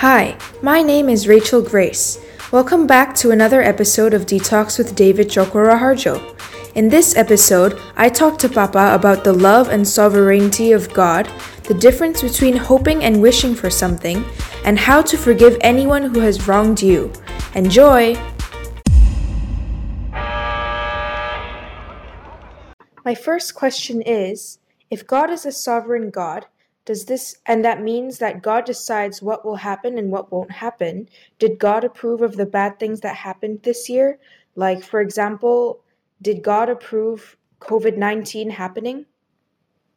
Hi, my name is Rachel Grace. Welcome back to another episode of Detox with David Chokora Harjo. In this episode, I talk to Papa about the love and sovereignty of God, the difference between hoping and wishing for something, and how to forgive anyone who has wronged you. Enjoy! My first question is If God is a sovereign God, does this and that means that God decides what will happen and what won't happen? Did God approve of the bad things that happened this year? Like, for example, did God approve COVID 19 happening?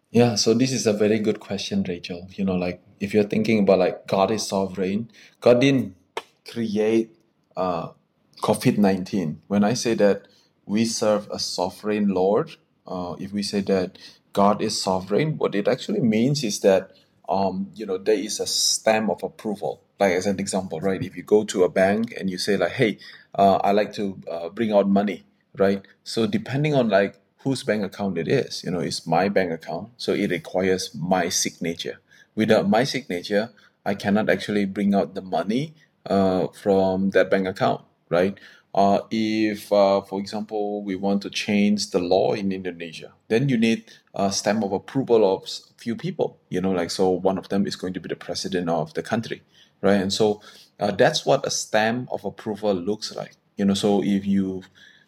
Yeah, so this is a very good question, Rachel. You know, like if you're thinking about like God is sovereign, God didn't create uh, COVID 19. When I say that we serve a sovereign Lord, uh, if we say that God is sovereign, what it actually means is that um, you know there is a stamp of approval. Like as an example, right? If you go to a bank and you say like, "Hey, uh, I like to uh, bring out money," right? So depending on like whose bank account it is, you know, it's my bank account, so it requires my signature. Without my signature, I cannot actually bring out the money uh, from that bank account, right? Uh, if, uh, for example, we want to change the law in Indonesia, then you need a stamp of approval of a few people. You know, like so, one of them is going to be the president of the country, right? And so uh, that's what a stamp of approval looks like. You know, so if you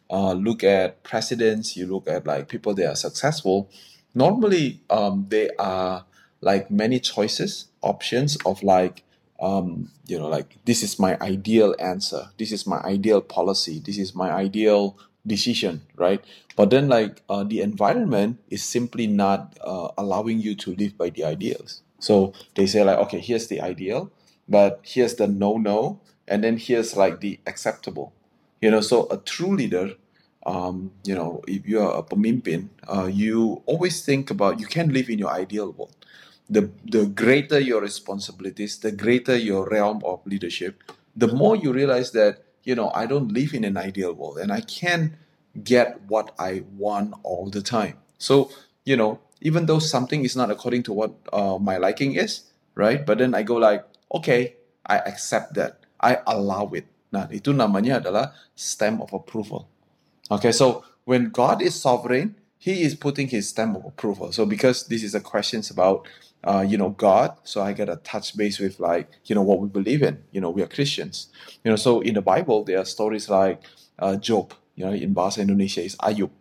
uh, look at presidents, you look at like people that are successful. Normally, um, they are like many choices, options of like um, you know, like this is my ideal answer, this is my ideal policy, this is my ideal decision, right? But then, like, uh, the environment is simply not uh, allowing you to live by the ideals. So they say, like, okay, here's the ideal, but here's the no no, and then here's like the acceptable. You know, so a true leader, um, you know, if you are a pemimpin, uh, you always think about you can't live in your ideal world the the greater your responsibilities, the greater your realm of leadership, the more you realize that you know I don't live in an ideal world and I can't get what I want all the time. So you know even though something is not according to what uh, my liking is, right? But then I go like, okay, I accept that, I allow it. Nah, itu namanya adalah stamp of approval. Okay, so when God is sovereign, He is putting His stamp of approval. So because this is a questions about uh, you know, God. So I get a touch base with like, you know, what we believe in. You know, we are Christians. You know, so in the Bible there are stories like uh, Job. You know, in Bahasa Indonesia is Ayub,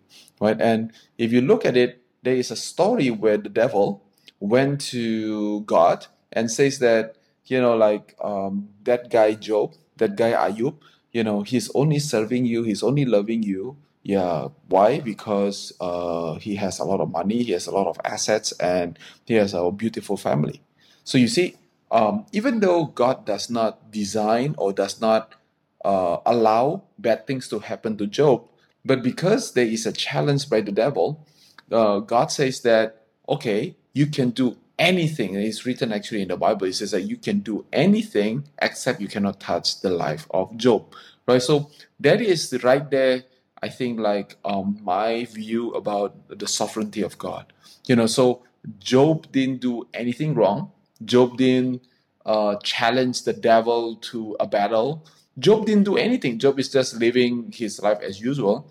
right? And if you look at it, there is a story where the devil went to God and says that, you know, like um, that guy Job, that guy Ayub, you know, he's only serving you, he's only loving you yeah, why? Because uh, he has a lot of money, he has a lot of assets, and he has a beautiful family. So you see, um, even though God does not design or does not uh, allow bad things to happen to Job, but because there is a challenge by the devil, uh, God says that, okay, you can do anything. And it's written actually in the Bible. It says that you can do anything except you cannot touch the life of Job. Right? So that is right there I think like um, my view about the sovereignty of God. You know, so Job didn't do anything wrong. Job didn't uh, challenge the devil to a battle. Job didn't do anything. Job is just living his life as usual.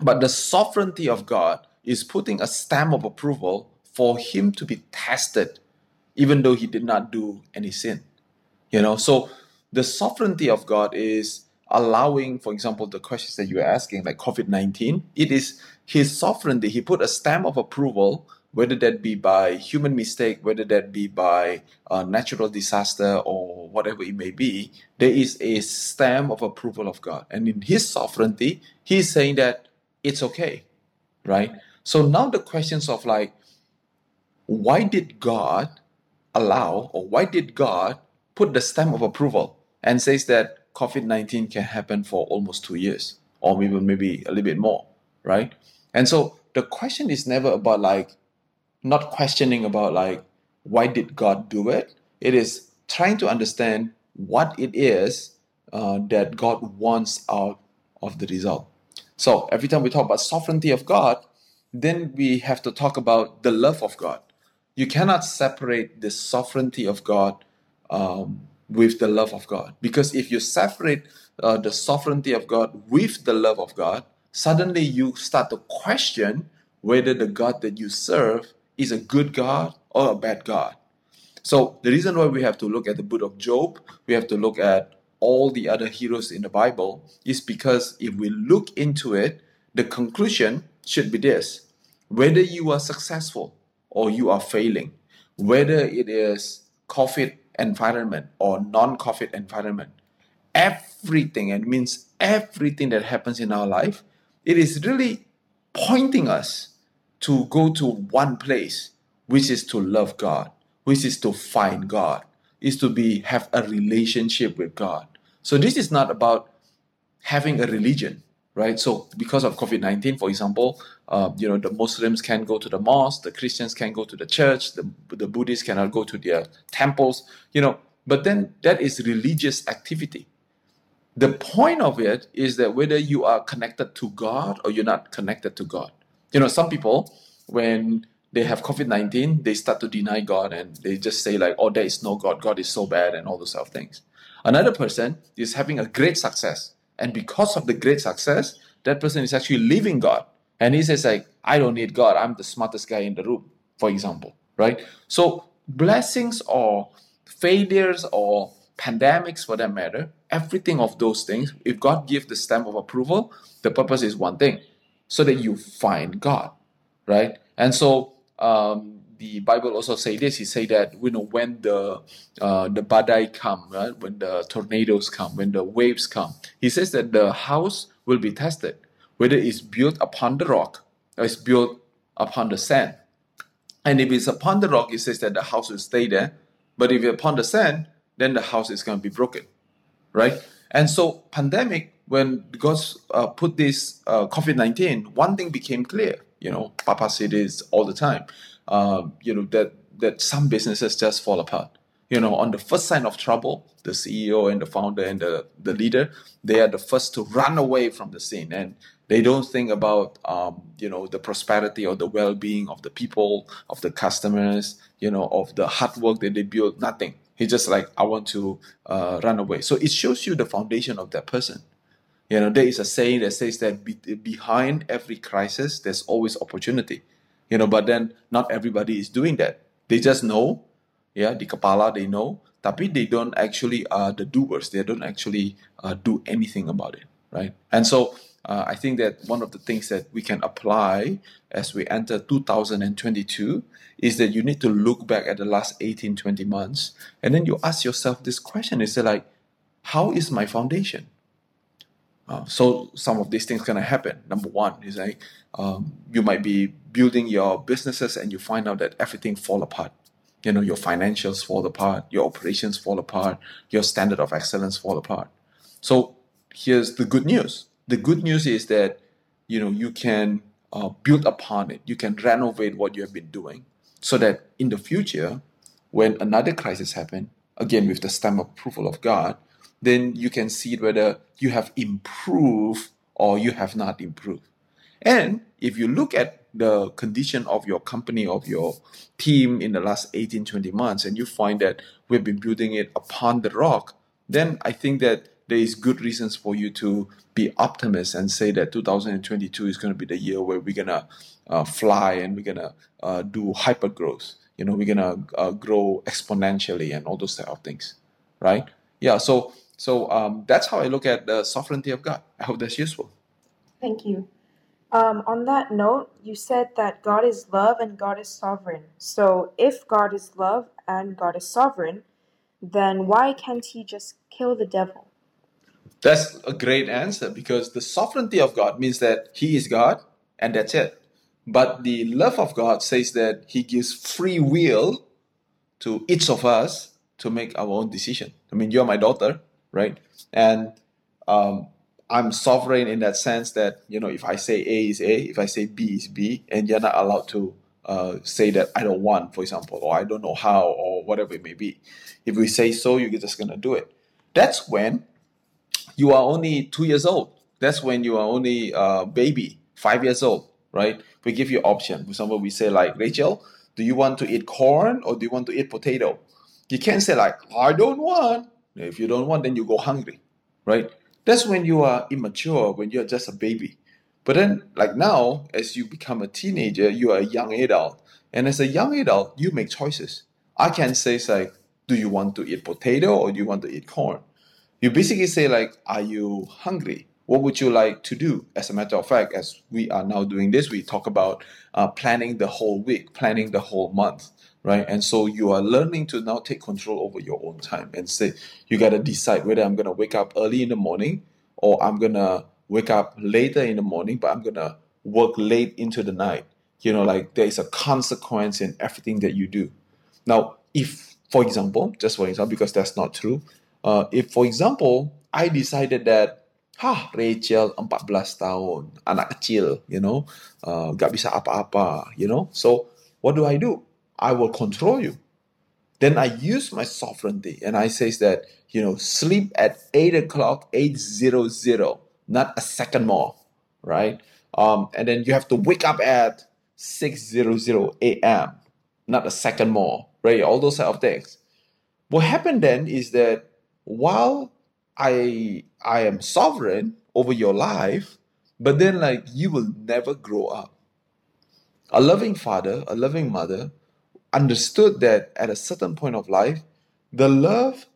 But the sovereignty of God is putting a stamp of approval for him to be tested, even though he did not do any sin. You know, so the sovereignty of God is allowing, for example, the questions that you're asking, like COVID 19, it is his sovereignty. He put a stamp of approval, whether that be by human mistake, whether that be by a natural disaster or whatever it may be, there is a stamp of approval of God. And in his sovereignty, he's saying that it's okay, right? So now the questions of like, why did God allow or why did God put the stamp of approval and says that COVID 19 can happen for almost two years or even maybe a little bit more, right? And so the question is never about like, not questioning about like, why did God do it? It is trying to understand what it is uh, that God wants out of the result. So every time we talk about sovereignty of God, then we have to talk about the love of God. You cannot separate the sovereignty of God um, with the love of God. Because if you separate uh, the sovereignty of God with the love of God, suddenly you start to question whether the God that you serve is a good God or a bad God. So the reason why we have to look at the book of Job, we have to look at all the other heroes in the Bible, is because if we look into it, the conclusion should be this whether you are successful or you are failing, whether it is COVID environment or non-COVID environment, everything, it means everything that happens in our life, it is really pointing us to go to one place, which is to love God, which is to find God, is to be have a relationship with God. So this is not about having a religion, right? So because of COVID nineteen, for example, uh, you know the Muslims can't go to the mosque, the Christians can't go to the church, the the Buddhists cannot go to their temples, you know. But then that is religious activity. The point of it is that whether you are connected to God or you're not connected to God. You know, some people when they have COVID nineteen, they start to deny God and they just say like, "Oh, there is no God. God is so bad," and all those sort of things. Another person is having a great success, and because of the great success, that person is actually leaving God, and he says like, "I don't need God. I'm the smartest guy in the room," for example, right? So blessings or failures or pandemics for that matter, everything of those things, if God gives the stamp of approval, the purpose is one thing, so that you find God, right? And so um, the Bible also say this. He say that you know when the uh, the badai come, right? When the tornadoes come, when the waves come, he says that the house will be tested, whether it's built upon the rock or it's built upon the sand. And if it's upon the rock, he says that the house will stay there. But if it's upon the sand, then the house is going to be broken, right? And so, pandemic, when God uh, put this uh, COVID 19, one thing became clear. You know, Papa said this all the time. Um, you know, that, that some businesses just fall apart. You know, on the first sign of trouble, the CEO and the founder and the, the leader, they are the first to run away from the scene. And they don't think about, um, you know, the prosperity or the well-being of the people, of the customers, you know, of the hard work that they build, nothing He's just like, I want to uh, run away. So it shows you the foundation of that person. You know, there is a saying that says that be- behind every crisis, there's always opportunity. You know, but then not everybody is doing that. They just know, yeah, the kepala, they know, tapi they don't actually are uh, the doers. They don't actually uh, do anything about it, right? And so uh, I think that one of the things that we can apply as we enter 2022 is that you need to look back at the last 18, 20 months and then you ask yourself this question is like, how is my foundation? Uh, so some of these things gonna happen. Number one is like um, you might be building your businesses and you find out that everything fall apart. You know your financials fall apart, your operations fall apart, your standard of excellence fall apart. So here's the good news the good news is that you know you can uh, build upon it you can renovate what you have been doing so that in the future when another crisis happen again with the stamp approval of god then you can see whether you have improved or you have not improved and if you look at the condition of your company of your team in the last 18 20 months and you find that we've been building it upon the rock then i think that there is good reasons for you to be optimist and say that 2022 is going to be the year where we're going to uh, fly and we're going to uh, do hyper growth. You know, we're going to uh, grow exponentially and all those type of things, right? Yeah. So, so um, that's how I look at the sovereignty of God. I hope that's useful. Thank you. Um, on that note, you said that God is love and God is sovereign. So, if God is love and God is sovereign, then why can't He just kill the devil? That's a great answer because the sovereignty of God means that He is God and that's it. But the love of God says that He gives free will to each of us to make our own decision. I mean, you're my daughter, right? And um, I'm sovereign in that sense that, you know, if I say A is A, if I say B is B, and you're not allowed to uh, say that I don't want, for example, or I don't know how, or whatever it may be. If we say so, you're just to do it. That's when you are only two years old. That's when you are only a baby, five years old, right? We give you option. For example, we say like, Rachel, do you want to eat corn or do you want to eat potato? You can't say like, I don't want. If you don't want, then you go hungry, right? That's when you are immature, when you're just a baby. But then, like now, as you become a teenager, you are a young adult. And as a young adult, you make choices. I can say, like, do you want to eat potato or do you want to eat corn? You basically say, like, are you hungry? What would you like to do? As a matter of fact, as we are now doing this, we talk about uh, planning the whole week, planning the whole month, right? And so you are learning to now take control over your own time and say, you got to decide whether I'm going to wake up early in the morning or I'm going to wake up later in the morning, but I'm going to work late into the night. You know, like there is a consequence in everything that you do. Now, if, for example, just for example, because that's not true, uh, if, for example, I decided that Hah, Rachel 14 tahun, anak kecil, you know, uh, gak bisa apa-apa, you know. So what do I do? I will control you. Then I use my sovereignty and I say that, you know, sleep at 8 o'clock, 800, not a second more, right? Um, and then you have to wake up at 600 a.m., not a second more, right? All those type of things. What happened then is that while I I am sovereign over your life, but then like you will never grow up. A loving father, a loving mother understood that at a certain point of life, the love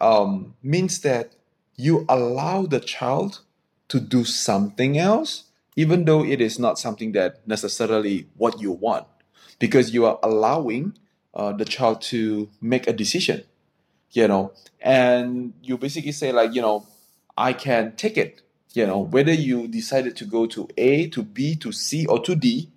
um, means that you allow the child to do something else, even though it is not something that necessarily what you want, because you are allowing uh, the child to make a decision you know, and you basically say like, you know, I can take it, you know, whether you decided to go to A, to B, to C, or to D,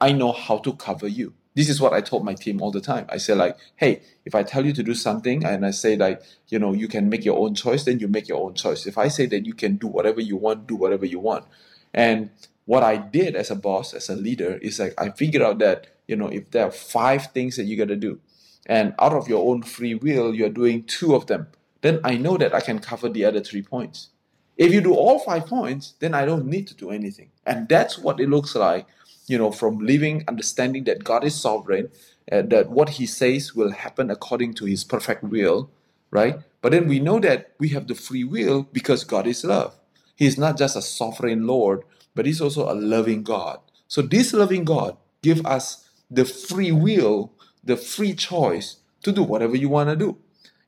I know how to cover you. This is what I told my team all the time. I say like, hey, if I tell you to do something and I say like, you know, you can make your own choice, then you make your own choice. If I say that you can do whatever you want, do whatever you want. And what I did as a boss, as a leader, is like I figured out that, you know, if there are five things that you gotta do, and out of your own free will, you're doing two of them, then I know that I can cover the other three points. If you do all five points, then I don't need to do anything. And that's what it looks like, you know, from living, understanding that God is sovereign, uh, that what He says will happen according to His perfect will, right? But then we know that we have the free will because God is love. He is not just a sovereign Lord, but He's also a loving God. So this loving God give us the free will the free choice to do whatever you want to do.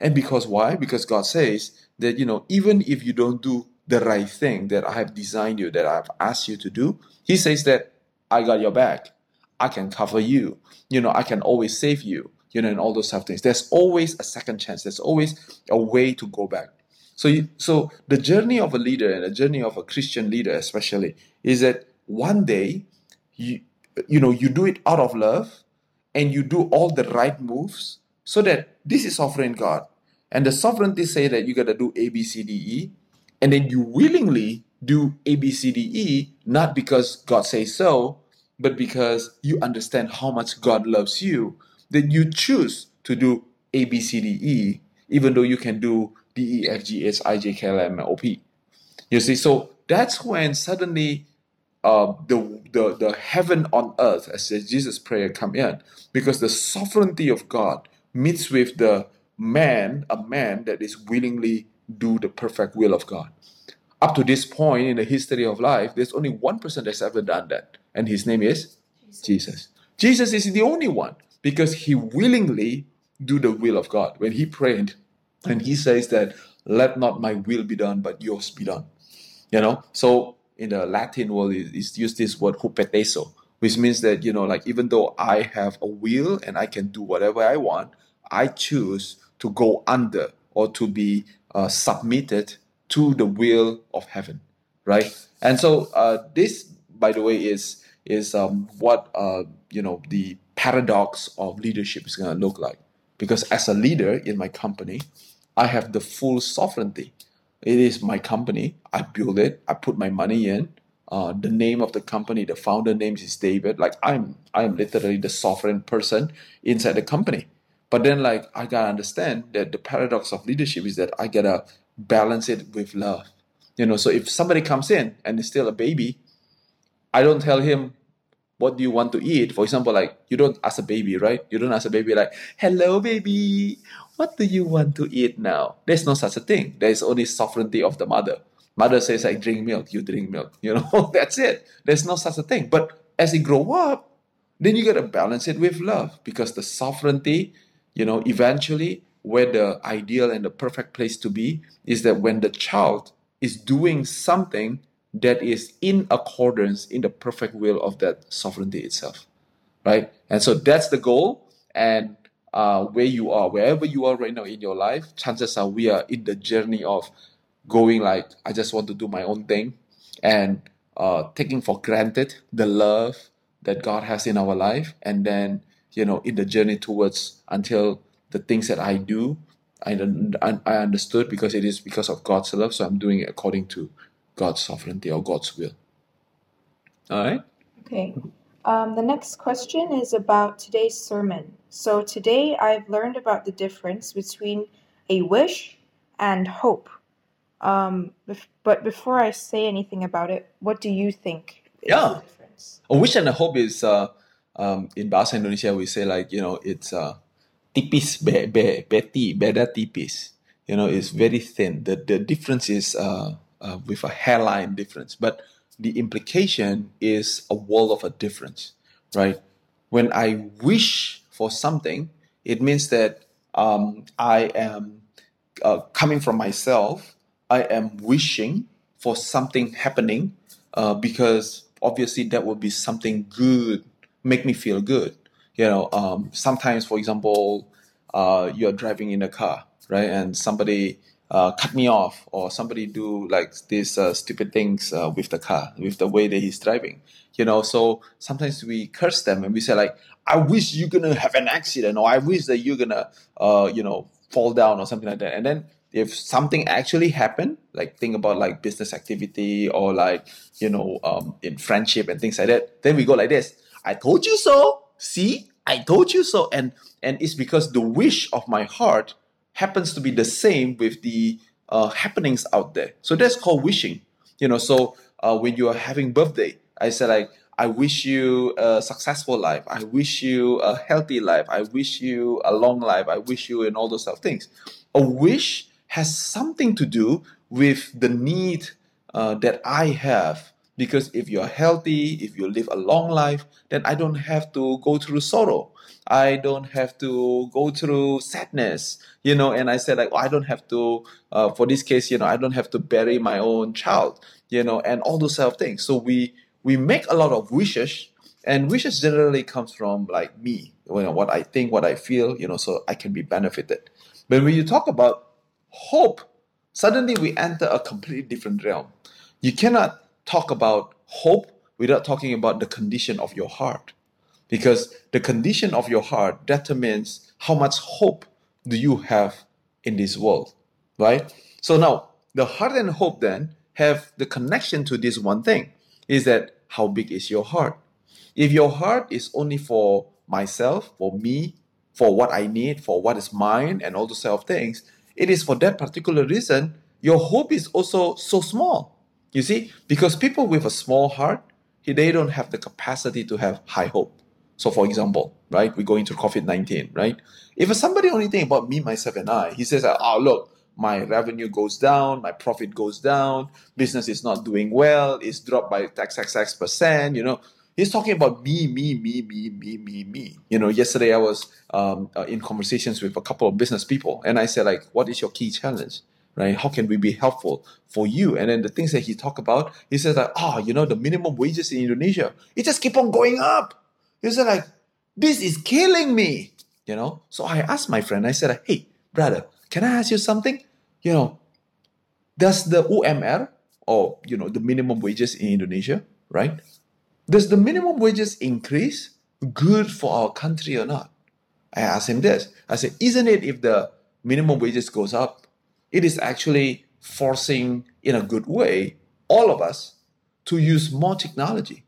And because why? Because God says that, you know, even if you don't do the right thing that I have designed you, that I've asked you to do, He says that I got your back. I can cover you. You know, I can always save you. You know, and all those type of things. There's always a second chance. There's always a way to go back. So, you, so the journey of a leader and the journey of a Christian leader, especially, is that one day, you, you know, you do it out of love, and you do all the right moves so that this is sovereign God. And the sovereignty say that you got to do A, B, C, D, E. And then you willingly do A, B, C, D, E, not because God says so, but because you understand how much God loves you, that you choose to do A, B, C, D, E, even though you can do D, E, F, G, H, I, J, K, L, M, N, O, P. You see, so that's when suddenly uh, the, the, the heaven on earth, as Jesus' prayer come in, because the sovereignty of God meets with the man, a man that is willingly do the perfect will of God. Up to this point in the history of life, there's only one person that's ever done that, and his name is Jesus. Jesus, Jesus is the only one because he willingly do the will of God. When he prayed, and he says that, "Let not my will be done, but yours be done." You know, so in the Latin world is used this word hupotasso, which means that you know, like even though I have a will and I can do whatever I want, I choose to go under or to be uh, submitted to the will of heaven, right? And so uh, this, by the way, is is um, what uh, you know the paradox of leadership is going to look like. Because as a leader in my company, I have the full sovereignty it is my company. I build it. I put my money in. Uh, the name of the company, the founder name is David. Like I'm, I'm literally the sovereign person inside the company. But then, like I gotta understand that the paradox of leadership is that I gotta balance it with love. You know, so if somebody comes in and is still a baby, I don't tell him what do you want to eat. For example, like you don't ask a baby, right? You don't ask a baby like, "Hello, baby, what do you want to eat now? There's no such a thing. There's only sovereignty of the mother. Mother says, I drink milk, you drink milk. You know, that's it. There's no such a thing. But as you grow up, then you got to balance it with love because the sovereignty, you know, eventually where the ideal and the perfect place to be is that when the child is doing something that is in accordance in the perfect will of that sovereignty itself right? And so that's the goal. And uh, where you are wherever you are right now in your life chances are we are in the journey of going like i just want to do my own thing and uh, taking for granted the love that god has in our life. And then you know in the journey towards until the things that I do, I, I understood because it is because of God's love, so I'm doing it according to God's sovereignty or God's will. All right? Okay. Um, the next question is about today's sermon. So today I've learned about the difference between a wish and hope. Um, but before I say anything about it, what do you think is yeah. the difference? A wish and a hope is, uh, um, in Bahasa Indonesia, we say like, you know, it's uh, tipis, be, be, beti, beda tipis. You know, it's very thin. The, the difference is uh, uh, with a hairline difference, but the implication is a world of a difference, right? When I wish for something, it means that um, I am uh, coming from myself. I am wishing for something happening uh, because obviously that will be something good, make me feel good you know, um, sometimes, for example, uh, you're driving in a car, right, and somebody uh, cut me off, or somebody do like these uh, stupid things uh, with the car, with the way that he's driving, you know. So sometimes we curse them and we say like, "I wish you're gonna have an accident," or "I wish that you're gonna, uh, you know, fall down," or something like that. And then if something actually happened, like think about like business activity or like you know, um, in friendship and things like that, then we go like this: "I told you so." see i told you so and and it's because the wish of my heart happens to be the same with the uh, happenings out there. So that's called wishing you know. So uh, when you are having birthday i said like i wish you a successful life. I wish you a healthy life. I wish you a long life. I wish you and all those sort of things. A wish has something to do with the need uh, that i have because if you're healthy, if you live a long life, then I don't have to go through sorrow. I don't have to go through sadness, you know. And I said, like, oh, I don't have to, uh, for this case, you know, I don't have to bury my own child, you know, and all those sort of things. So we we make a lot of wishes, and wishes generally comes from like me, you know, what I think, what I feel, you know, so I can be benefited. But when you talk about hope, suddenly we enter a completely different realm. You cannot talk about hope without talking about the condition of your heart. Because the condition of your heart determines how much hope do you have in this world, right? So now, the heart and hope then have the connection to this one thing is that how big is your heart? If your heart is only for myself, for me, for what I need, for what is mine, and all those self things, it is for that particular reason your hope is also so small you see, because people with a small heart, they don't have the capacity to have high hope. So, for example, right, we go into COVID 19, right? If somebody only think about me, myself, and I, he says, oh, look, my revenue goes down, my profit goes down, business is not doing well, it's dropped by X, X, X percent, you know. He's talking about me, me, me, me, me, me, me. You know, yesterday I was um, uh, in conversations with a couple of business people, and I said, like, what is your key challenge? Right? How can we be helpful for you? And then the things that he talked about, he says like, oh, ah, you know, the minimum wages in Indonesia, it just keep on going up. He said like, this is killing me, you know? So I asked my friend, I said, hey, brother, can I ask you something? You know, does the UMR, or, you know, the minimum wages in Indonesia, right? Does the minimum wages increase good for our country or not? I asked him this. I said, isn't it if the minimum wages goes up, it is actually forcing, in a good way, all of us to use more technology.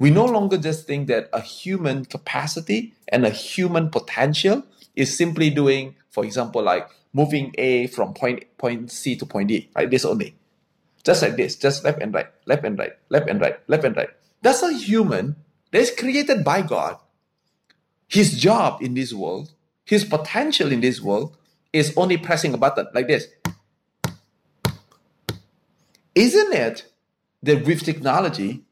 We no longer just think that a human capacity and a human potential is simply doing, for example, like moving A from point point C to point D, right? This only. Just like this, just left and right, left and right, left and right, left and right. That's a human that's created by God. His job in this world, his potential in this world is only pressing a button like this. Isn't it that with technology,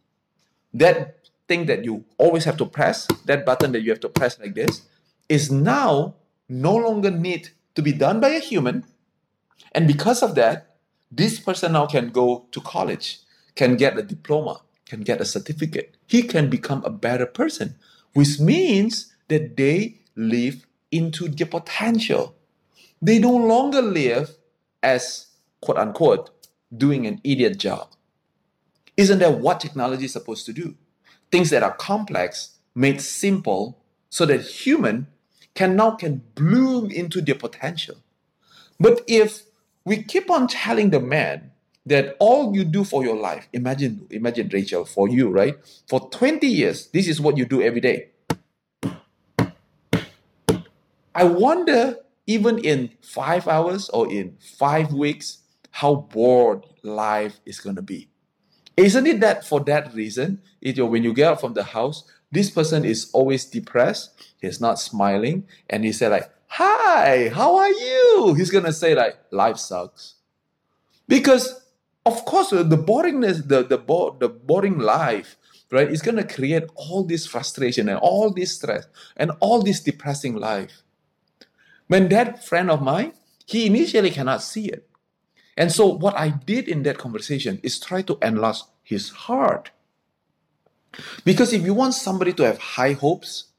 that thing that you always have to press, that button that you have to press like this, is now no longer need to be done by a human. And because of that, this person now can go to college, can get a diploma, can get a certificate. He can become a better person, which means that they live into their potential. They no longer live as quote unquote doing an idiot job. Isn't that what technology is supposed to do? Things that are complex made simple so that human can now can bloom into their potential. But if we keep on telling the man that all you do for your life, imagine, imagine Rachel, for you, right? For 20 years, this is what you do every day. I wonder, even in five hours or in five weeks, how bored life is going to be. Isn't it that for that reason, it, when you get out from the house, this person is always depressed, he's not smiling, and he said like, hi, how are you? He's going to say like, life sucks. Because of course, uh, the boringness, the, the, bo- the boring life, right, is going to create all this frustration and all this stress and all this depressing life. When that friend of mine, he initially cannot see it. And so what I did in that conversation is try to enlarge his heart. Because if you want somebody to have high hopes,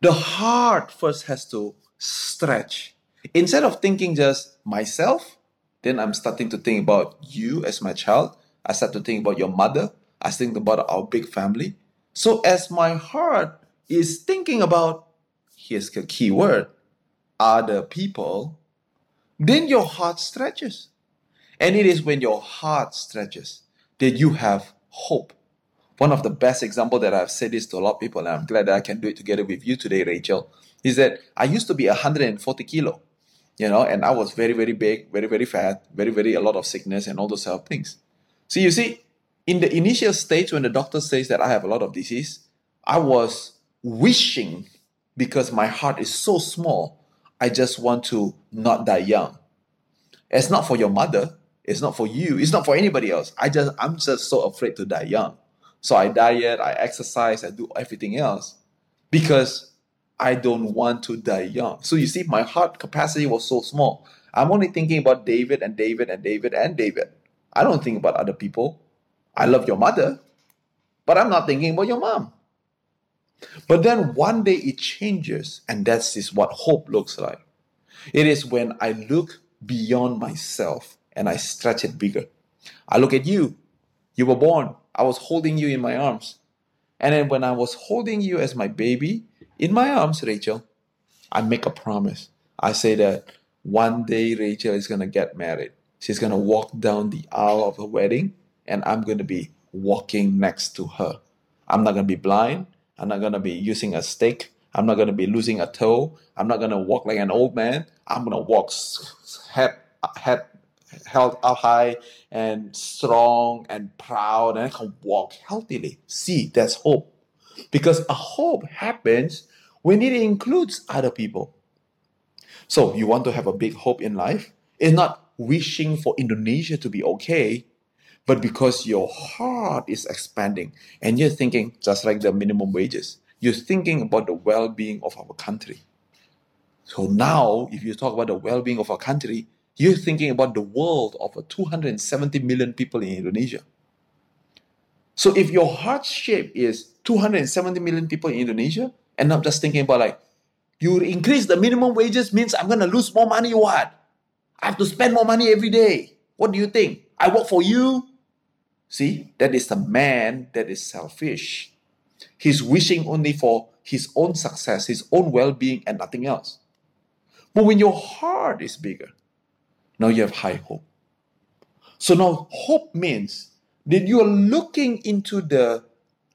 the heart first has to stretch. Instead of thinking just myself, then I'm starting to think about you as my child. I start to think about your mother. I think about our big family. So as my heart is thinking about, here's the key word, other people, then your heart stretches. And it is when your heart stretches that you have hope. One of the best example that I've said this to a lot of people, and I'm glad that I can do it together with you today, Rachel, is that I used to be 140 kilo, you know, and I was very, very big, very, very fat, very, very a lot of sickness and all those sort of things. So you see, in the initial stage when the doctor says that I have a lot of disease, I was wishing because my heart is so small, I just want to not die young. It's not for your mother, it's not for you. It's not for anybody else. I just I'm just so afraid to die young. So I diet, I exercise, I do everything else because I don't want to die young. So you see, my heart capacity was so small. I'm only thinking about David and David and David and David. I don't think about other people. I love your mother, but I'm not thinking about your mom. But then one day it changes, and that's is what hope looks like. It is when I look beyond myself and I stretch it bigger. I look at you. You were born. I was holding you in my arms. And then when I was holding you as my baby in my arms, Rachel, I make a promise. I say that one day Rachel is going to get married. She's going to walk down the aisle of her wedding, and I'm going to be walking next to her. I'm not going to be blind. I'm not going to be using a stick. I'm not going to be losing a toe. I'm not going to walk like an old man. I'm going to walk head, head held up high and strong and proud and I can walk healthily. See, that's hope. Because a hope happens when it includes other people. So you want to have a big hope in life? It's not wishing for Indonesia to be okay, but because your heart is expanding and you're thinking just like the minimum wages, you're thinking about the well-being of our country. So now, if you talk about the well-being of our country, you're thinking about the world of 270 million people in Indonesia. So if your heart shape is 270 million people in Indonesia, and not just thinking about like, you increase the minimum wages means I'm gonna lose more money, what? I have to spend more money every day. What do you think? I work for you. See, that is the man that is selfish. He's wishing only for his own success, his own well being, and nothing else. But when your heart is bigger, now you have high hope. So now hope means that you are looking into the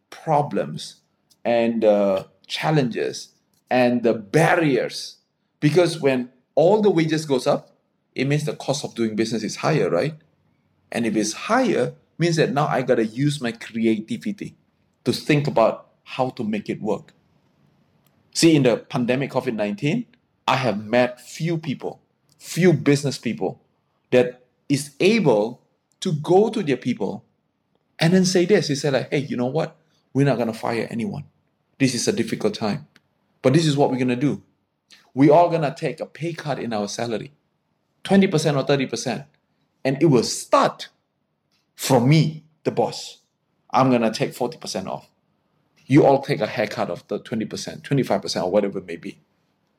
problems and the challenges and the barriers. Because when all the wages goes up, it means the cost of doing business is higher, right? And if it's higher, means that now I gotta use my creativity to think about how to make it work. See, in the pandemic COVID 19, I have met few people few business people that is able to go to their people and then say this. He said, like, hey, you know what? We're not gonna fire anyone. This is a difficult time. But this is what we're gonna do. We all gonna take a pay cut in our salary. 20% or 30%. And it will start from me, the boss. I'm gonna take 40% off. You all take a haircut of the 20%, 25%, or whatever it may be.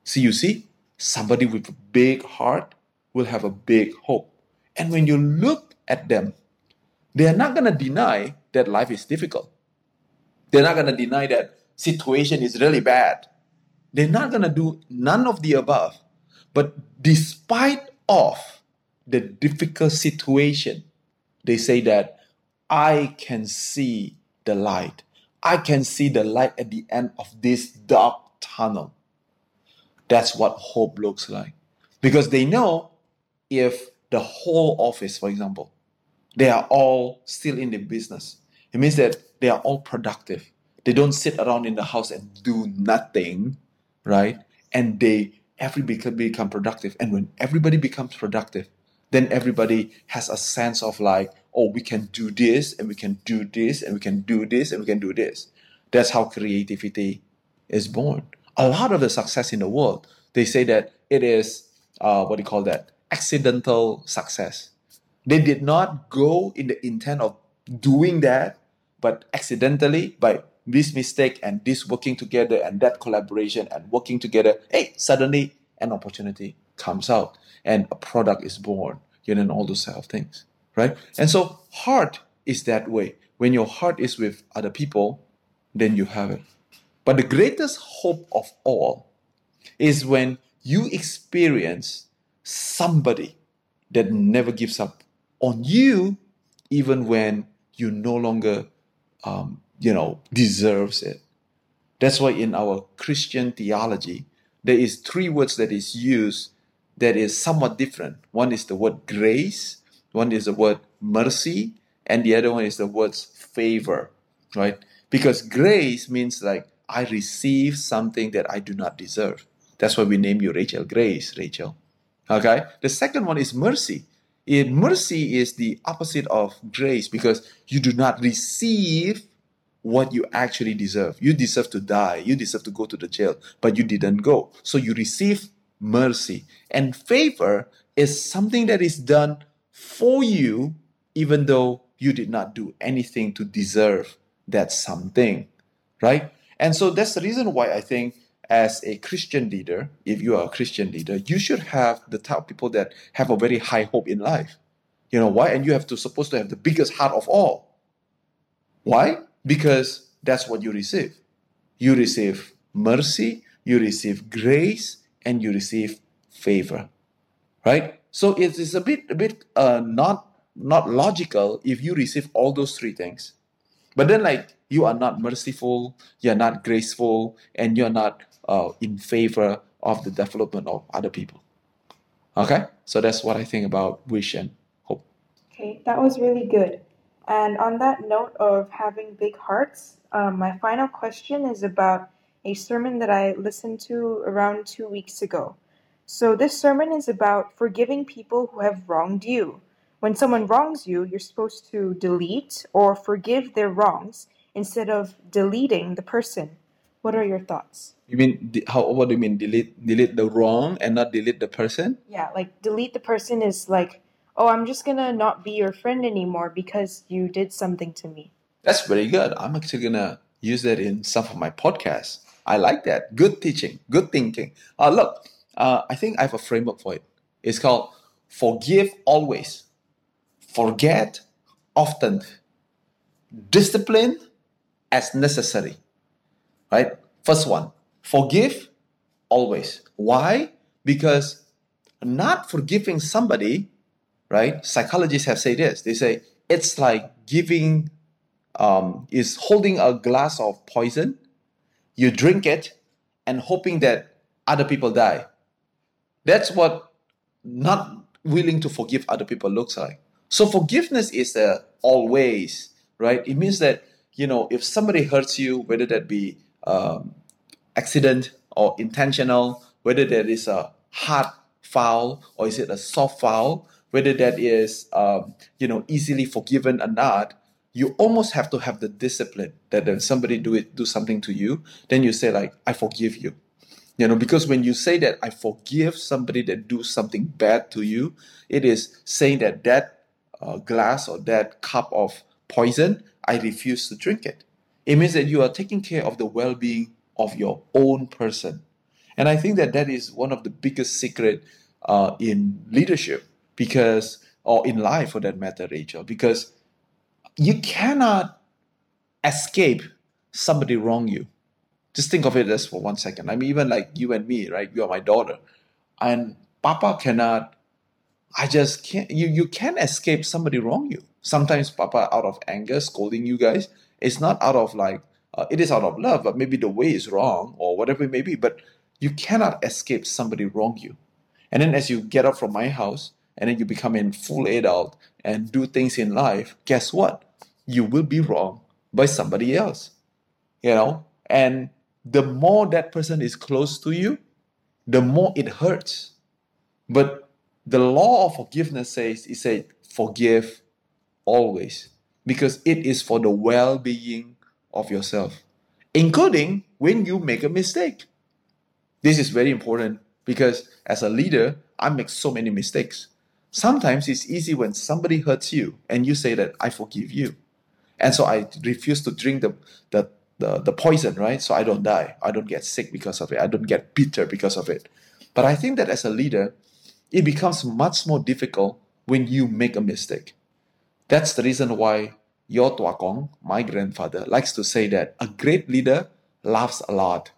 See, you see, somebody with a big heart will have a big hope. And when you look at them, they are not gonna deny that life is difficult. They're not gonna deny that situation is really bad. They're not gonna do none of the above. But despite of the difficult situation, they say that I can see the light. I can see the light at the end of this dark tunnel. That's what hope looks like. Because they know if the whole office, for example, they are all still in the business, it means that they are all productive. They don't sit around in the house and do nothing, right? And they everybody become productive. And when everybody becomes productive, then everybody has a sense of like, oh, we can do this and we can do this and we can do this and we can do this. That's how creativity is born. A lot of the success in the world, they say that it is uh, what do you call that? Accidental success. They did not go in the intent of doing that, but accidentally by this mistake and this working together and that collaboration and working together, hey, suddenly an opportunity comes out and a product is born, you know, and all those type of things, right? And so heart is that way. When your heart is with other people, then you have it. But the greatest hope of all is when you experience somebody that never gives up on you, even when you no longer um, you know, deserves it. That's why in our Christian theology, there is three words that is used that is somewhat different. One is the word grace, one is the word mercy, and the other one is the word favor, right? Because grace means like I receive something that I do not deserve. That's why we name you Rachel Grace, Rachel. Okay? The second one is mercy. In mercy is the opposite of grace because you do not receive what you actually deserve. You deserve to die. You deserve to go to the jail, but you didn't go. So you receive mercy. And favor is something that is done for you, even though you did not do anything to deserve that something, right? And so that's the reason why I think as a Christian leader, if you are a Christian leader, you should have the type of people that have a very high hope in life. You know why? And you have to supposed to have the biggest heart of all. Why? because that's what you receive. You receive mercy, you receive grace, and you receive favor. Right? So it is a bit a bit uh, not not logical if you receive all those three things. But then like you are not merciful, you're not graceful, and you're not uh, in favor of the development of other people. Okay? So that's what I think about wish and hope. Okay, that was really good. And on that note of having big hearts, um, my final question is about a sermon that I listened to around two weeks ago. So, this sermon is about forgiving people who have wronged you. When someone wrongs you, you're supposed to delete or forgive their wrongs instead of deleting the person. What are your thoughts? You mean how? What do you mean delete? Delete the wrong and not delete the person? Yeah, like delete the person is like oh, I'm just gonna not be your friend anymore because you did something to me. That's very good. I'm actually gonna use that in some of my podcasts. I like that. Good teaching, good thinking. Uh, look, uh, I think I have a framework for it. It's called forgive always, forget often, discipline as necessary. Right? First one, forgive always. Why? Because not forgiving somebody right? Psychologists have said this. They say it's like giving, um, is holding a glass of poison. You drink it and hoping that other people die. That's what not willing to forgive other people looks like. So forgiveness is uh, always right. It means that you know if somebody hurts you, whether that be um, accident or intentional, whether that is a hard foul or is it a soft foul, whether that is um, you know easily forgiven or not, you almost have to have the discipline that when somebody do it do something to you, then you say like, I forgive you. You know, because when you say that I forgive somebody that do something bad to you, it is saying that that uh, glass or that cup of poison, I refuse to drink it. It means that you are taking care of the well-being of your own person. And I think that that is one of the biggest secret uh, in leadership because, or in life for that matter, Rachel, because you cannot escape somebody wrong you. Just think of it as for one second. I mean, even like you and me, right? You are my daughter, and Papa cannot. I just can't. You you can't escape somebody wrong you. Sometimes Papa, out of anger, scolding you guys, it's not out of like uh, it is out of love, but maybe the way is wrong or whatever it may be. But you cannot escape somebody wrong you. And then as you get up from my house and then you become a full adult and do things in life, guess what? You will be wrong by somebody else. You know? And the more that person is close to you, the more it hurts. But the law of forgiveness says, it says, forgive always. Because it is for the well being of yourself, including when you make a mistake. This is very important because as a leader, I make so many mistakes. Sometimes it's easy when somebody hurts you and you say that I forgive you. And so I refuse to drink the, the, the, the poison, right? So I don't mm-hmm. die. I don't get sick because of it. I don't get bitter because of it. But I think that as a leader, it becomes much more difficult when you make a mistake. That's the reason why Yo Tua Kong, my grandfather, likes to say that a great leader laughs a lot.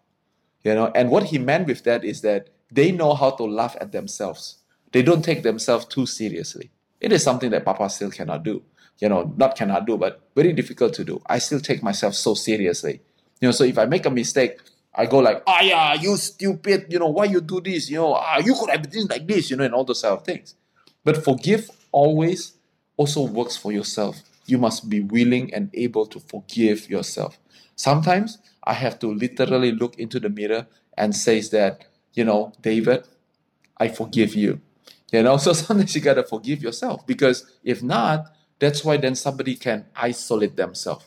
You know, and what he meant with that is that they know how to laugh at themselves. They don't take themselves too seriously. It is something that Papa still cannot do. You know, not cannot do, but very difficult to do. I still take myself so seriously. You know, so if I make a mistake, I go like, ah, yeah, you stupid, you know, why you do this? You know, ah, you could have been like this, you know, and all those sort of things. But forgive always also works for yourself. You must be willing and able to forgive yourself. Sometimes I have to literally look into the mirror and says that, you know, David, I forgive you. You know, so sometimes you gotta forgive yourself because if not, that's why then somebody can isolate themselves.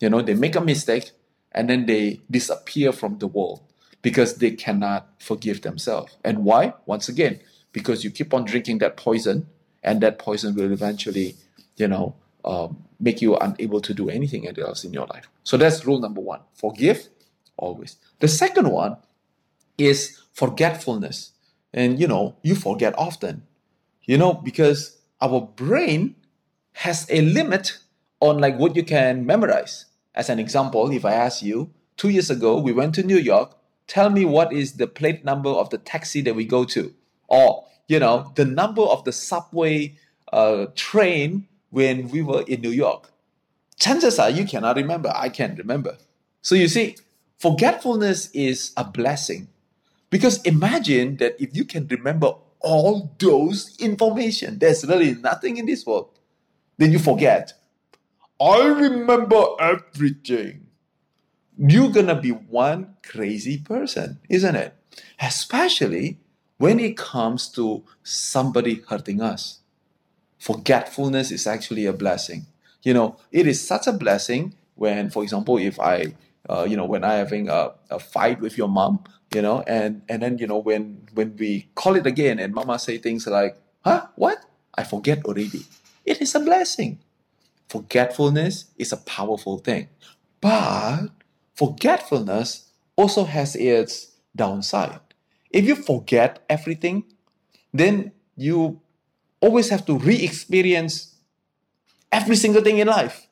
You know, they make a mistake and then they disappear from the world because they cannot forgive themselves. And why? Once again, because you keep on drinking that poison, and that poison will eventually, you know, um, make you unable to do anything else in your life. So that's rule number one forgive always. The second one is forgetfulness. And you know, you forget often, you know, because our brain has a limit on like what you can memorize. As an example, if I ask you, two years ago, we went to New York, tell me what is the plate number of the taxi that we go to. Or, you know, the number of the subway uh, train when we were in New York. Chances are you cannot remember. I can't remember. So you see, forgetfulness is a blessing. Because imagine that if you can remember all those information, there's really nothing in this world. Then you forget. I remember everything. You're gonna be one crazy person, isn't it? Especially when it comes to somebody hurting us forgetfulness is actually a blessing. You know, it is such a blessing when, for example, if I, uh, you know, when I having a, a fight with your mom, you know, and and then you know when when we call it again and mama say things like, "Huh, what? I forget already." It is a blessing. Forgetfulness is a powerful thing, but forgetfulness also has its downside. If you forget everything, then you always have to re-experience every single thing in life.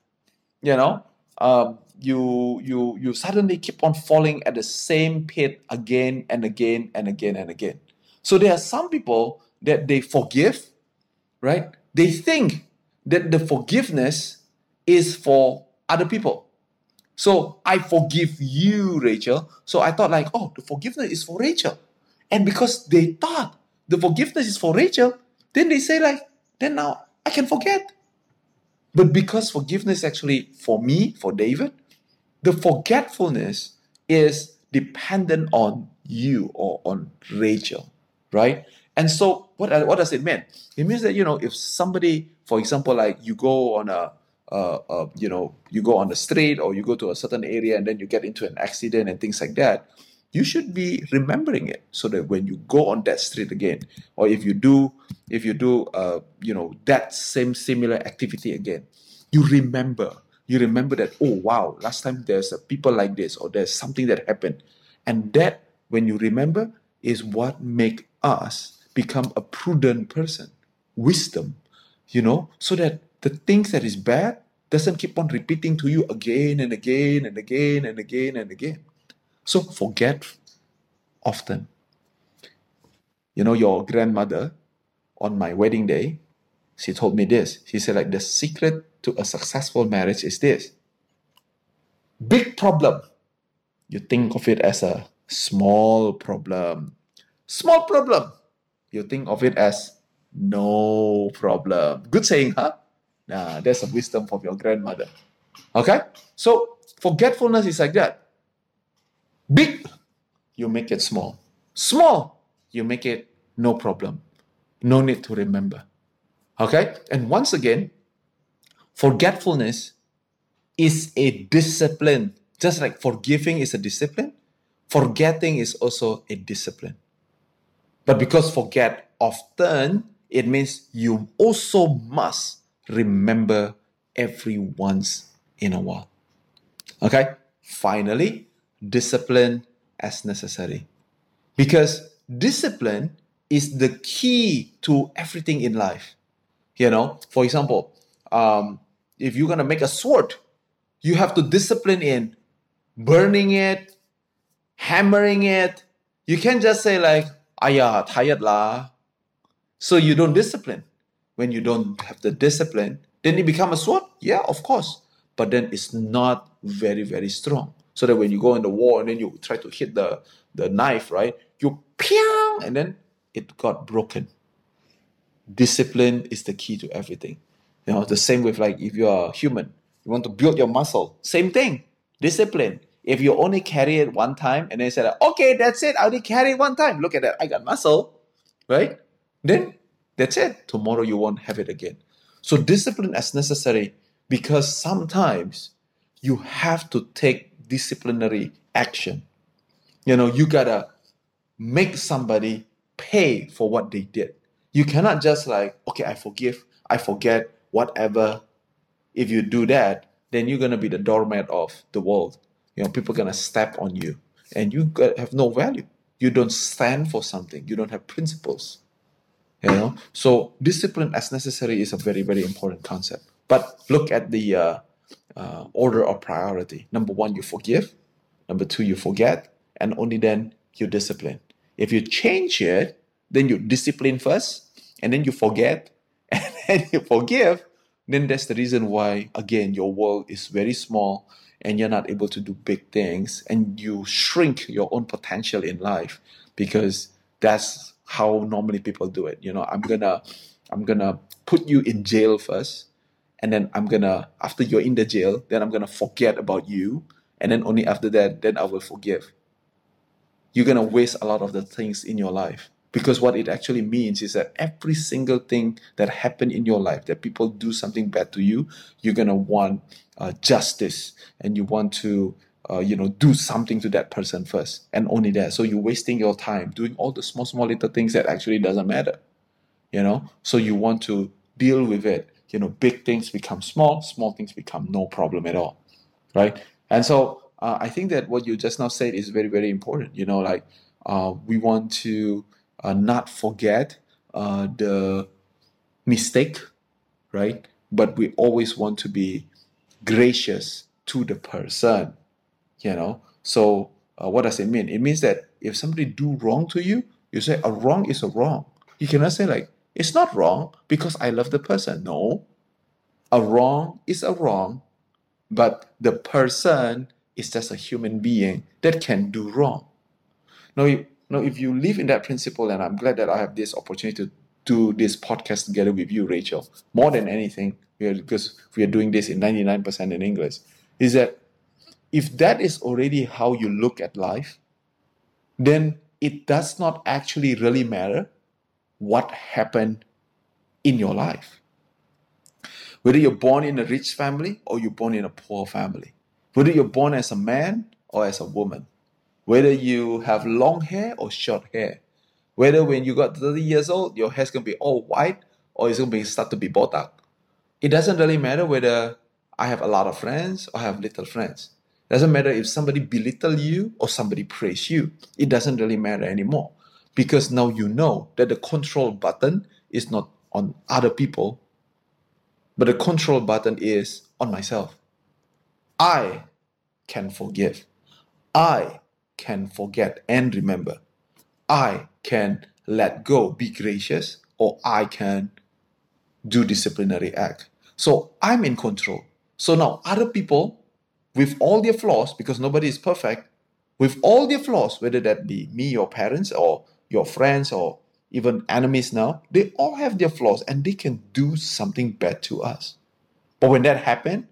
You know, um, you you you suddenly keep on falling at the same pit again and again and again and again. So there are some people that they forgive, right? They think that the forgiveness is for other people. So I forgive you, Rachel. So I thought like, oh, the forgiveness is for Rachel. And because they thought the forgiveness is for Rachel, then they say, like, then now I can forget. But because forgiveness actually for me, for David, the forgetfulness is dependent on you or on Rachel, right? And so, what what does it mean? It means that you know, if somebody, for example, like you go on a uh, uh, you know, you go on the street or you go to a certain area and then you get into an accident and things like that, you should be remembering it so that when you go on that street again, or if you do, if you do, uh, you know, that same similar activity again, you remember. You remember that, oh wow, last time there's a people like this, or there's something that happened. And that, when you remember, is what make us become a prudent person. Wisdom, you know, so that the things that is bad doesn't keep on repeating to you again and again and again and again and again. So forget often. You know, your grandmother on my wedding day, she told me this. She said, like, the secret to a successful marriage is this big problem. You think of it as a small problem. Small problem. You think of it as no problem. Good saying, huh? Nah, that's a wisdom from your grandmother. Okay? So forgetfulness is like that. Big, you make it small. Small, you make it no problem. No need to remember. Okay? And once again, forgetfulness is a discipline. Just like forgiving is a discipline, forgetting is also a discipline. But because forget often, it means you also must remember every once in a while. Okay? Finally, discipline as necessary. Because discipline is the key to everything in life. You know, for example, um, if you're gonna make a sword, you have to discipline in burning it, hammering it. You can't just say like, "Ayah, tired lah," so you don't discipline when you don't have the discipline, then it become a sword. Yeah, of course. But then it's not very, very strong. So that when you go in the war and then you try to hit the, the knife, right? You piang, and then it got broken. Discipline is the key to everything. You know, the same with like if you are human, you want to build your muscle. Same thing. Discipline. If you only carry it one time and then say, okay, that's it, I only carry it one time. Look at that, I got muscle, right? Then that's it. Tomorrow you won't have it again. So discipline as necessary because sometimes you have to take disciplinary action. You know, you gotta make somebody pay for what they did. You cannot just like, okay, I forgive, I forget, whatever. If you do that, then you're gonna be the doormat of the world. You know, people gonna step on you, and you have no value. You don't stand for something. You don't have principles. You know, so discipline as necessary is a very very important concept. But look at the uh, uh, order of priority. Number one, you forgive. Number two, you forget, and only then you discipline. If you change it, then you discipline first, and then you forget, and then you forgive. Then that's the reason why again your world is very small and you're not able to do big things and you shrink your own potential in life because that's how normally people do it. You know, I'm gonna I'm gonna put you in jail first, and then I'm gonna after you're in the jail, then I'm gonna forget about you, and then only after that, then I will forgive. You're gonna waste a lot of the things in your life because what it actually means is that every single thing that happened in your life that people do something bad to you you're going to want uh, justice and you want to uh, you know, do something to that person first, and only that. So you're wasting your time doing all the small, small little things that actually doesn't matter. You know, so you want to deal with it. You know, big things become small, small things become no problem at all, right? And so uh, I think that what you just now said is very, very important. You know, like uh, we want to not forget uh, the mistake, right? But we always want to be gracious to the person you know? So uh, what does it mean? It means that if somebody do wrong to you you say a wrong is a wrong. You cannot say like it's not wrong because i love the person. No. A wrong is a wrong but the person is just a human being that can do wrong. Now, now if you live in that principle and i'm glad that i have this opportunity to do this podcast together with you rachel more than anything because we are doing this in 99% in english is that if that is already how you look at life, then it does not actually really matter what happened in your life. Whether you're born in a rich family or you're born in a poor family. Whether you're born as a man or as a woman. Whether you have long hair or short hair. Whether when you got 30 years old, your hair's gonna be all white or it's gonna be start to be botak. It doesn't really matter whether I have a lot of friends or I have little friends. It doesn't matter if somebody belittle you or somebody praise you. It doesn't really matter anymore because now you know that the control button is not on other people, but the control button is on myself. I can forgive. I can forget and remember. I can let go, be gracious, or I can do disciplinary act. So I'm in control. So now other people with all their flaws, because nobody is perfect, with all their flaws, whether that be me, your parents, or your friends, or even enemies now, they all have their flaws and they can do something bad to us. But when that happened,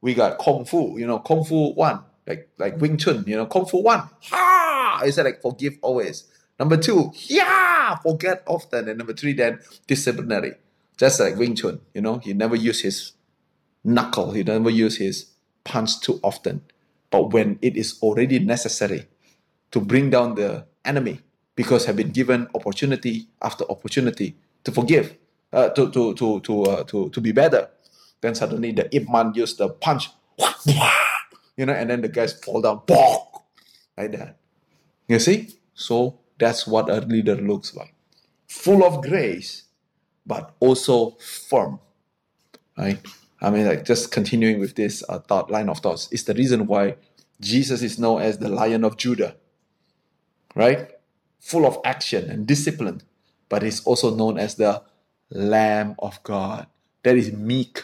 we got Kung Fu, you know, Kung Fu one, like like Wing Chun, you know, Kung Fu one, ha! I said like forgive always. Number two, yeah, forget often. And number three, then disciplinary. Just like Wing Chun, you know, he never use his knuckle, he never use his punch too often. But when it is already necessary to bring down the enemy, because have been given opportunity after opportunity to forgive, uh, to to to to uh, to to be better, then suddenly the Ip Man used the punch, you know, and then the guys fall down, like that. You see? So that's what a leader looks like. Full of grace, but also firm. Right? I mean, like just continuing with this uh, thought line of thoughts is the reason why Jesus is known as the Lion of Judah. Right? Full of action and discipline, but he's also known as the Lamb of God. That is meek.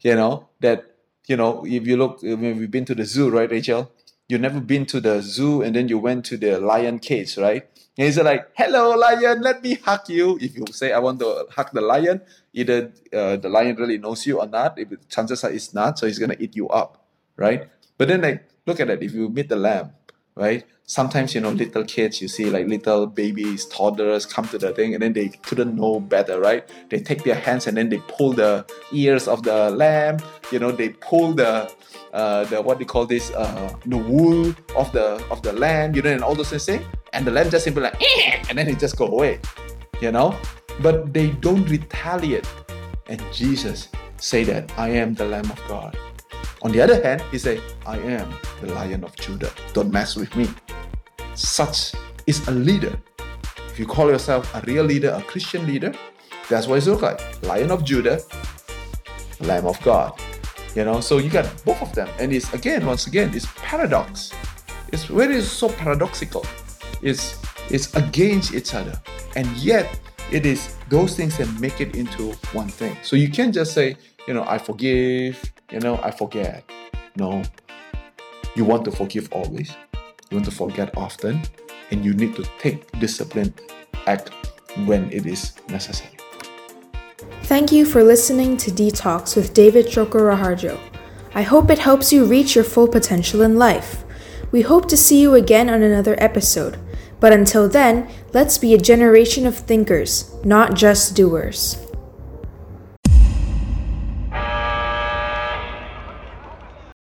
You know, that, you know, if you look, when we've been to the zoo, right, Rachel? You've never been to the zoo and then you went to the lion cage, right? And he's like, hello, lion, let me hug you. If you say, I want to hug the lion, either uh, the lion really knows you or not. If chances are it's not, so he's going to eat you up, right? But then, like, look at it. If you meet the lamb, right? Sometimes, you know, little kids, you see like little babies, toddlers come to the thing and then they couldn't know better, right? They take their hands and then they pull the ears of the lamb, you know, they pull the uh, the what they call this uh, the wool of the of the lamb, you know, and all those things. And the lamb just simply like, and then it just go away, you know. But they don't retaliate. And Jesus say that I am the Lamb of God. On the other hand, he said, I am the Lion of Judah. Don't mess with me. Such is a leader. If you call yourself a real leader, a Christian leader, that's what it looks like. Lion of Judah, Lamb of God. You know, so you got both of them. And it's again, once again, it's paradox. It's very so paradoxical. It's it's against each other. And yet it is those things that make it into one thing. So you can't just say, you know, I forgive, you know, I forget. No. You want to forgive always. You want to forget often. And you need to take discipline act when it is necessary. Thank you for listening to Detox with David Chokoraharjo. I hope it helps you reach your full potential in life. We hope to see you again on another episode. But until then, let's be a generation of thinkers, not just doers.